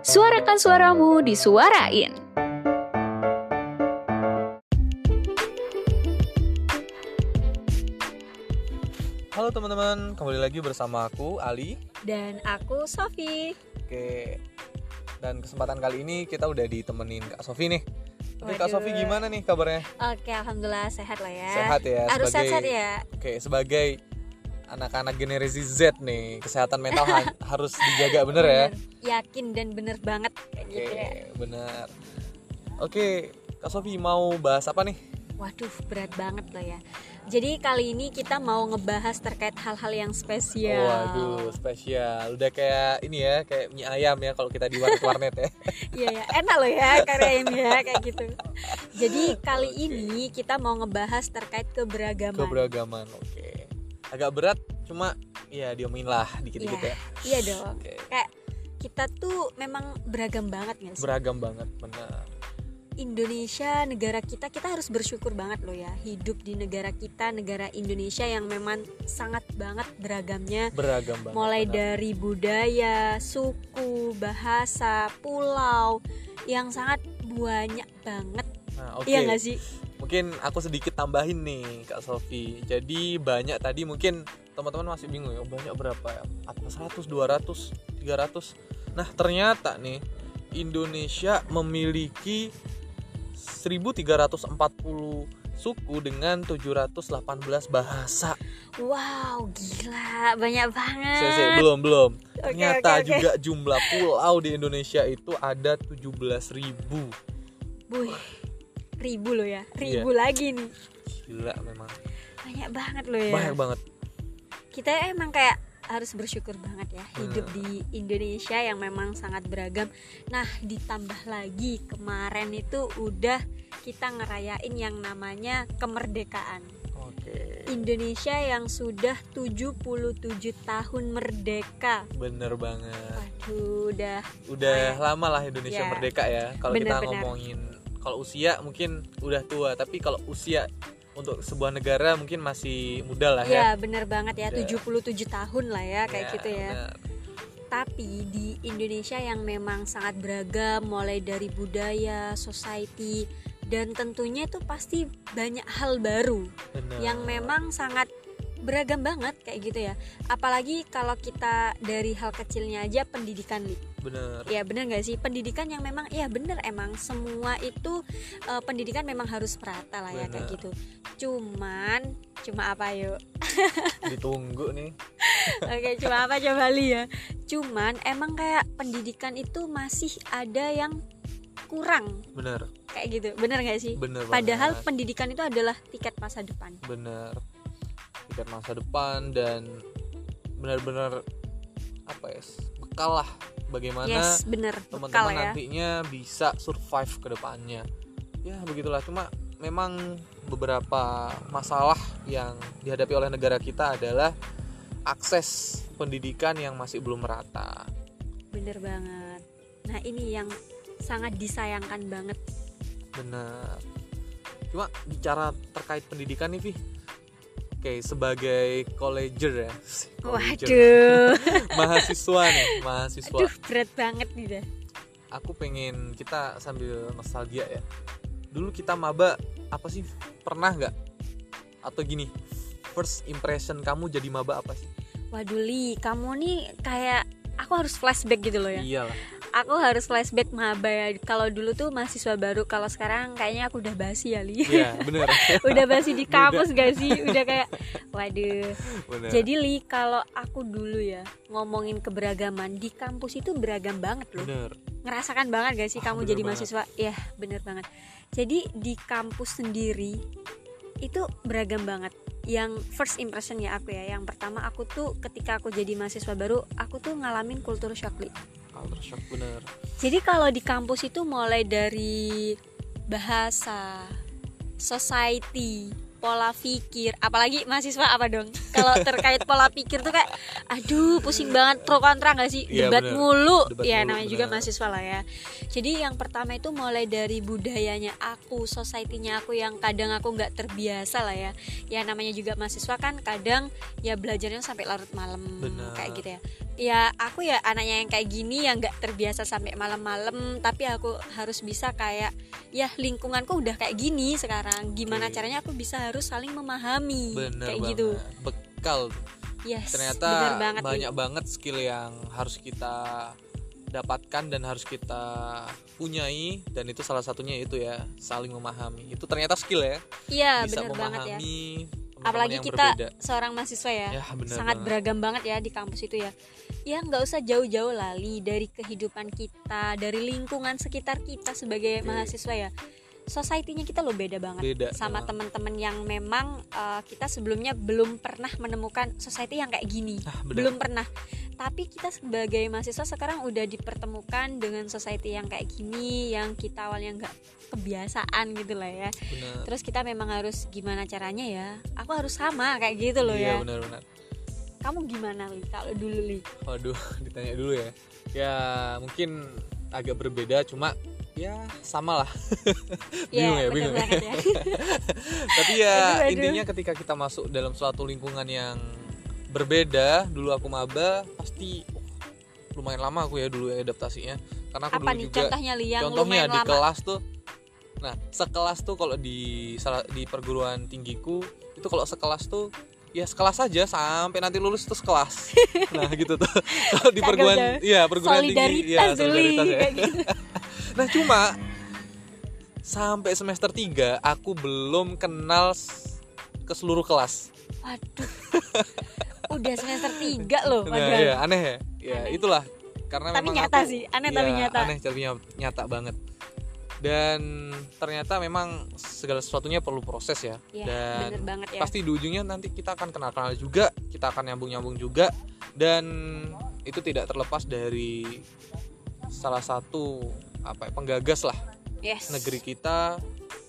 Suarakan suaramu disuarain. Halo teman-teman, kembali lagi bersama aku Ali. Dan aku Sofi. Oke. Dan kesempatan kali ini kita udah ditemenin Kak Sofi nih. Oke, Kak. Sofi gimana nih kabarnya? Oke, alhamdulillah sehat lah ya. Sehat ya Harus sebagai sehat ya. Oke, sebagai anak-anak generasi Z nih, kesehatan mental ha- harus dijaga bener ya. Bener. Yakin dan bener banget kayak Oke, gitu ya. bener. Oke, Kak Sofi mau bahas apa nih? Waduh, berat banget loh ya. Jadi kali ini kita mau ngebahas terkait hal-hal yang spesial. Waduh, spesial. Udah kayak ini ya, kayak mie ayam ya kalau kita di warnet-warnet ya. Iya ya, enak loh ya karya ini ya kayak gitu. Jadi kali ini kita mau ngebahas terkait keberagaman. Keberagaman. Oke. Agak berat, cuma ya diomongin lah dikit-dikit Iya. ya. Iya dong. Oke. Kayak kita tuh memang beragam banget nggak sih? Beragam banget, benar. Indonesia negara kita kita harus bersyukur banget loh ya hidup di negara kita negara Indonesia yang memang sangat banget beragamnya Beragam banget. mulai benar. dari budaya suku bahasa pulau yang sangat banyak banget Nah, oke. iya nggak sih Mungkin aku sedikit tambahin nih Kak Sofi. Jadi banyak tadi mungkin teman-teman masih bingung ya, banyak berapa ya? Apa 100, 200, 300. Nah, ternyata nih Indonesia memiliki 1340 suku dengan 718 bahasa. wow gila banyak banget Saya, saya, belum belum. Oke, Ternyata oke, oke. juga jumlah pulau di Indonesia itu ada 17.000 Buih, ribu loh ya Iya. ribu lagi nih Gila memang. banyak banget loh ya Banyak banget. kita emang kayak harus bersyukur banget ya hidup Bener. di Indonesia yang memang sangat beragam. Nah, ditambah lagi kemarin itu udah kita ngerayain yang namanya kemerdekaan. Indonesia yang sudah 77 tahun merdeka. Bener banget. Waduh, udah Udah Kayak- lama lah Indonesia Ya. merdeka ya. Kalau kita Bener-bener. ngomongin kalau usia mungkin udah tua, tapi kalau usia untuk sebuah negara mungkin masih muda lah ya. ya bener banget ya Udah. 77 tahun lah ya kayak gitu ya. bener. Tapi di Indonesia yang memang sangat beragam mulai dari budaya, society dan tentunya itu pasti banyak hal baru Bener. yang memang sangat beragam banget kayak gitu ya. Apalagi kalau kita dari hal kecilnya aja pendidikan Li. Bener. Ya bener gak sih pendidikan yang memang ya bener emang semua itu eh, pendidikan memang harus merata lah ya kayak Bener. gitu. Cuman cuma apa yuk? Ditunggu nih. Oke, cuma apa coba Li ya? Cuman emang kayak pendidikan itu masih ada yang kurang Bener. kayak gitu. Bener gak sih? Bener Padahal banget. pendidikan itu adalah tiket masa depan. bener. Tiket masa depan dan benar-benar apa ya? Bekal lah bagaimana yes, bener. Teman-teman ya. nantinya bisa survive ke depannya. Ya begitulah cuma memang beberapa masalah yang dihadapi oleh negara kita adalah akses pendidikan yang masih belum merata. Bener banget. Nah, ini yang sangat disayangkan banget. Benar. Cuma bicara terkait pendidikan nih, Vi. Oke, sebagai colleger ya. Waduh. mahasiswa nih, mahasiswa. Aduh, berat banget nih dah. Aku pengen kita sambil nostalgia ya. Dulu kita maba apa sih? Pernah nggak? Atau gini, first impression kamu jadi maba apa sih? Waduh, Li, kamu nih kayak aku harus flashback gitu loh ya. Iyalah. Aku harus flashback maba ya. Kalau dulu tuh mahasiswa baru, kalau sekarang kayaknya aku udah basi ya, Li. Iya, bener. udah basi di kampus gak sih udah kayak waduh bener. jadi li kalau aku dulu ya ngomongin keberagaman di kampus itu beragam banget loh bener. ngerasakan banget gak sih Ah, kamu jadi banget. mahasiswa ya bener banget jadi di kampus sendiri itu beragam banget yang first impression ya aku ya yang pertama aku tuh ketika aku jadi mahasiswa baru aku tuh ngalamin kultur shock Li. Culture shock bener. Jadi kalau di kampus itu mulai dari bahasa, society, pola pikir, apalagi mahasiswa apa dong? Kalau terkait pola pikir tuh kayak aduh pusing banget pro kontra nggak sih Iya, debat bener. mulu Debat ya mulu, namanya juga bener. mahasiswa lah ya jadi yang pertama itu mulai dari budayanya aku society-nya aku yang kadang aku nggak terbiasa lah ya ya namanya juga mahasiswa kan kadang ya belajarnya sampai larut malam Bener. kayak gitu ya ya aku ya anaknya yang kayak gini yang nggak terbiasa sampai malam-malam tapi aku harus bisa kayak ya lingkunganku udah kayak gini sekarang gimana Oke. caranya aku bisa harus saling memahami bener kayak banget gitu bekal yes ternyata banget banyak Li. banget skill yang harus kita dapatkan dan harus kita punyai dan itu salah satunya itu ya saling memahami itu ternyata skill ya iya bisa bener banget ya memahami apalagi kita berbeda. seorang mahasiswa ya, ya sangat banget. beragam banget ya di kampus itu ya ya nggak usah jauh-jauh lali dari kehidupan kita dari lingkungan sekitar kita sebagai Oke. mahasiswa ya society-nya kita lo beda banget beda sama banget. teman-teman yang memang uh, kita sebelumnya belum pernah menemukan society yang kayak gini. Bener. belum pernah. Tapi kita sebagai mahasiswa sekarang udah dipertemukan dengan society yang kayak gini yang kita awalnya nggak kebiasaan gitu lah ya. Bener. terus kita memang harus gimana caranya ya? Aku harus sama kayak gitu loh iya ya. benar-benar kamu gimana li? Kalau dulu li? Waduh ditanya dulu ya. Ya mungkin agak berbeda cuma ya sama lah bingung ya bener bingung ya. ya. Tapi ya Aduh, aduh. intinya ketika kita masuk dalam suatu lingkungan yang berbeda dulu aku maba pasti oh, lumayan lama aku ya dulu ya adaptasinya. Karena aku apa dulu nih? juga contohnya li yang contohnya di lama. kelas tuh nah sekelas tuh kalau di di perguruan tinggiku itu kalau sekelas tuh ya sekelas saja sampai nanti lulus terus kelas nah gitu tuh. Kalau di perguruan iya perguruan tinggi solidaritas ya tuh li solidaritas ya. kayak gitu nah cuma sampai semester 3 aku belum kenal ke seluruh kelas. Waduh. Udah semester tiga loh nah padahal. ya aneh ya. Ya Aneh. itulah. Karena tapi memang nyata aku- sih aneh tapi Iya, nyata. aneh tapi ny- nyata banget. Dan ternyata memang segala sesuatunya perlu proses ya. Ya dan bener banget ya. pasti di ujungnya nanti kita akan kenal-kenal juga kita akan nyambung-nyambung juga. Dan itu tidak terlepas dari salah satu apa ya, penggagas lah yes negeri kita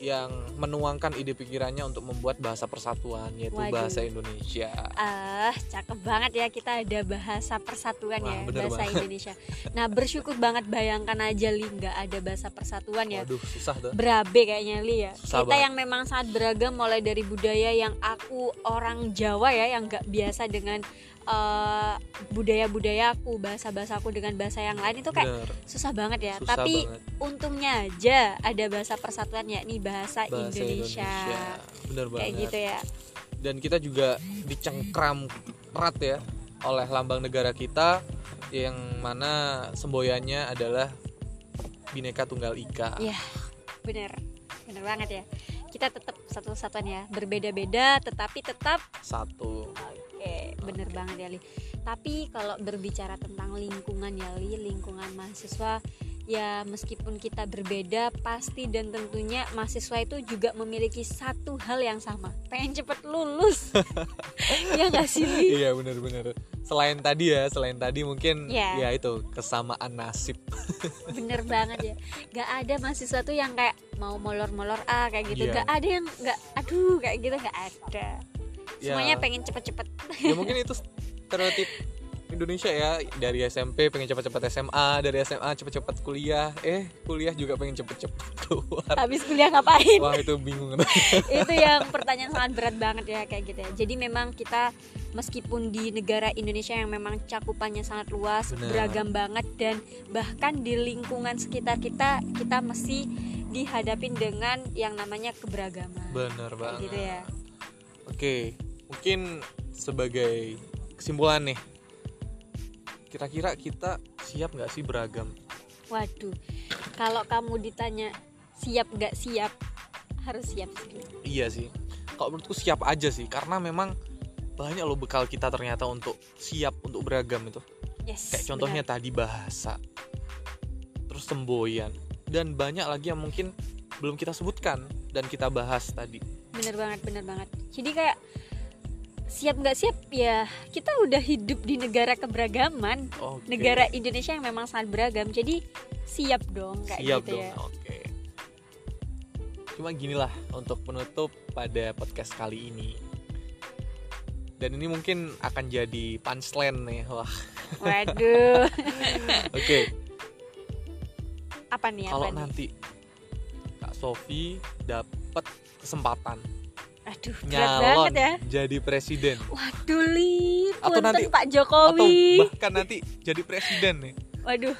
yang menuangkan ide pikirannya untuk membuat bahasa persatuan yaitu Waduh. bahasa Indonesia Ah, cakep banget ya kita ada bahasa persatuan Wah, ya, bahasa banget. Indonesia. Nah, bersyukur banget bayangkan aja Li nggak ada bahasa persatuan ya. waduh susah tuh Berabe kayaknya Li ya. Susah kita banget. yang memang sangat beragam mulai dari budaya yang aku orang Jawa ya yang nggak biasa dengan eh, budaya-budaya aku, bahasa-bahasa aku dengan bahasa yang lain itu kayak bener susah banget ya. susah Tapi banget untungnya aja ada bahasa persatuan yakni bahasa, bahasa Indonesia. Indonesia bener Kayak banget gitu ya. dan kita juga dicengkram erat ya oleh lambang negara kita yang mana semboyannya adalah Bhinneka Tunggal Ika. Iya, bener, bener banget ya. Kita tetap satu kesatuan ya, berbeda-beda, tetapi tetap Satu. Bener banget ya Li. Tapi kalau berbicara tentang lingkungan ya Li, lingkungan mahasiswa ya meskipun kita berbeda pasti dan tentunya mahasiswa itu juga memiliki satu hal yang sama pengen cepet lulus ya nggak sih Li? Iya bener-bener. Selain tadi ya, selain tadi mungkin Iya. ya itu kesamaan nasib. bener banget ya nggak ada mahasiswa tuh yang kayak mau molor-molor ah kayak gitu Iya. nggak ada yang nggak aduh kayak gitu nggak ada Ya. semuanya pengen cepet-cepet. Ya mungkin itu stereotip Indonesia ya. Dari SMP pengen cepat-cepat SMA dari SMA cepat-cepat kuliah. Eh kuliah juga pengen cepet-cepet keluar. Habis kuliah ngapain? Wah itu bingung. Itu yang pertanyaan sangat berat banget ya kayak gitu ya. Jadi memang kita meskipun di negara Indonesia yang memang cakupannya sangat luas Benar. beragam banget dan bahkan di lingkungan sekitar kita kita mesti dihadapin dengan yang namanya keberagaman. Bener Kayak banget gitu ya. oke mungkin sebagai kesimpulan nih kira-kira kita siap nggak sih beragam? Waduh kalau kamu ditanya siap nggak siap harus siap sih. Iya sih. Kalau menurutku siap aja sih karena memang banyak loh bekal kita ternyata untuk siap untuk beragam itu. Yes kayak contohnya tadi bahasa terus semboyan dan banyak lagi yang mungkin belum kita sebutkan dan kita bahas tadi. Bener banget bener banget. Jadi kayak siap nggak siap ya kita udah hidup di negara keberagaman Oke. negara Indonesia yang memang sangat beragam jadi siap dong kayak siap gitu dong ya oke cuma ginilah untuk penutup pada podcast kali ini dan ini mungkin akan jadi punchline nih wah Waduh. oke apa nih? kalau nanti kak Sofi dapat kesempatan Aduh, berat banget ya. jadi presiden Waduh, li. Atau Punten nanti- Pak atau Jokowi. bahkan nanti jadi presiden nih Waduh.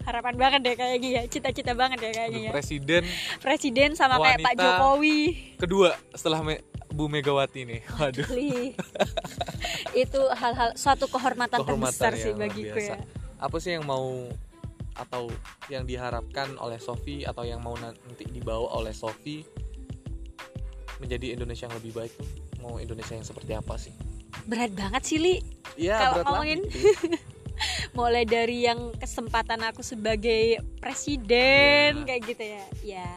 Harapan banget deh kayaknya ya. Cita-cita banget ya kayaknya ya. presiden Presiden sama kayak Pak. Jokowi. kedua setelah Me- Bu Megawati nih waduh Li. Itu hal-hal suatu kehormatan, Kehormatan terbesar ya, sih bagiku biasa. ya. apa sih yang mau atau yang diharapkan oleh Sofi atau yang mau nanti dibawa oleh Sofi menjadi Indonesia yang lebih baik tuh mau Indonesia yang seperti apa sih? Berat banget sih, Li. Iya Kalau ngomongin- mulai dari yang kesempatan aku sebagai presiden Iya. kayak gitu ya ya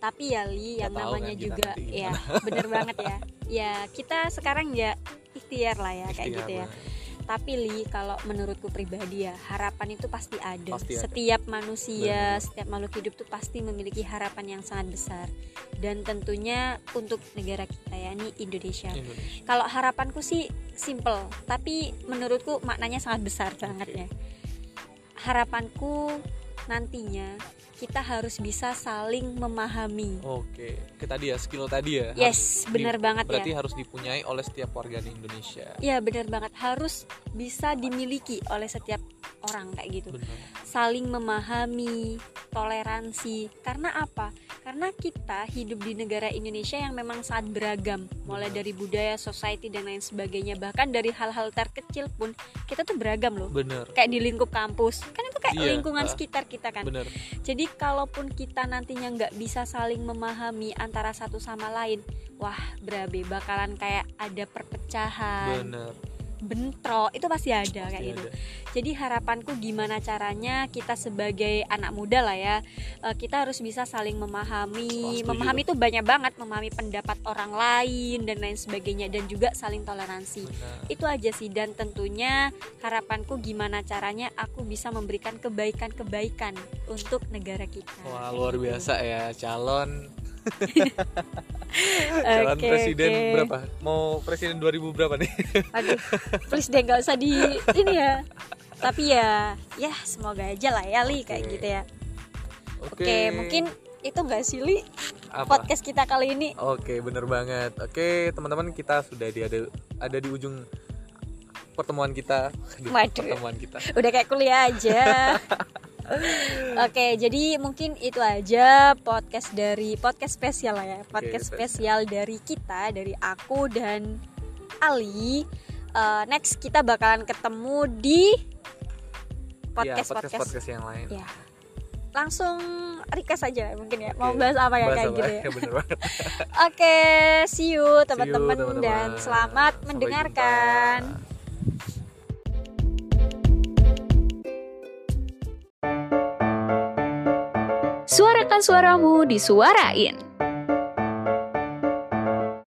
tapi ya Li yang namanya kan juga ya bener banget ya ya kita sekarang ya ikhtiar lah ya kayak Ikhtiar, gitu ya. Tapi Li kalau menurutku pribadi ya harapan itu pasti ada Pasti ada. setiap manusia Benar. setiap makhluk hidup tuh pasti memiliki harapan yang sangat besar dan tentunya untuk negara kita ya ini Indonesia Indonesia. kalau harapanku sih simple, tapi menurutku maknanya sangat besar banget ya. Harapanku nantinya kita harus bisa saling memahami. Oke, ke tadi ya skill tadi ya. Yes, benar banget berarti ya. harus dipunyai oleh setiap warga di Indonesia. Ya benar banget harus bisa dimiliki oleh setiap orang kayak gitu. Benar. Saling memahami, toleransi. Karena apa? Karena kita hidup di negara Indonesia yang memang sangat beragam, mulai Benar. dari budaya, society dan lain sebagainya. Bahkan dari hal-hal terkecil pun kita tuh beragam loh. Benar. kayak di lingkup kampus kan Iya, lingkungan ah. sekitar kita kan Benar. jadi kalaupun kita nantinya nggak bisa saling memahami antara satu sama lain wah berabe bakalan kayak ada perpecahan Benar. Bentrok itu pasti ada Pasti kayak gitu jadi harapanku gimana caranya kita sebagai anak muda lah ya eh, kita harus bisa saling memahami Setuju. memahami itu banyak banget memahami pendapat orang lain dan lain sebagainya dan juga saling toleransi Benar. itu aja sih dan tentunya harapanku gimana caranya aku bisa memberikan kebaikan-kebaikan untuk negara kita. Wah, luar biasa ya calon calon Oke, presiden oke. berapa? Mau presiden 2000 berapa nih? Aduh, please deh nggak usah di ini ya. Tapi ya, ya semoga aja lah ya Li kayak Oke. gitu ya. Oke, mungkin itu nggak sih Li apa? podcast kita kali ini. Oke, bener banget. Oke, teman-teman kita sudah di ada ada di ujung pertemuan kita. Aduh, Waduh. pertemuan kita. Udah kayak kuliah aja. Oke, jadi mungkin itu aja podcast dari podcast spesial lah ya. Podcast spesial. spesial dari kita, dari aku dan Ali. Eh, next kita bakalan ketemu di Iya, podcast podcast. podcast yang lain. Ya. Langsung request aja mungkin ya. Mau Oke. bahas apa ya Bahas kayak apa? gitu ya. Oke, see you teman-teman teman-teman. dan selamat Sampai mendengarkan. jumpa. Suarakan suaramu disuarain.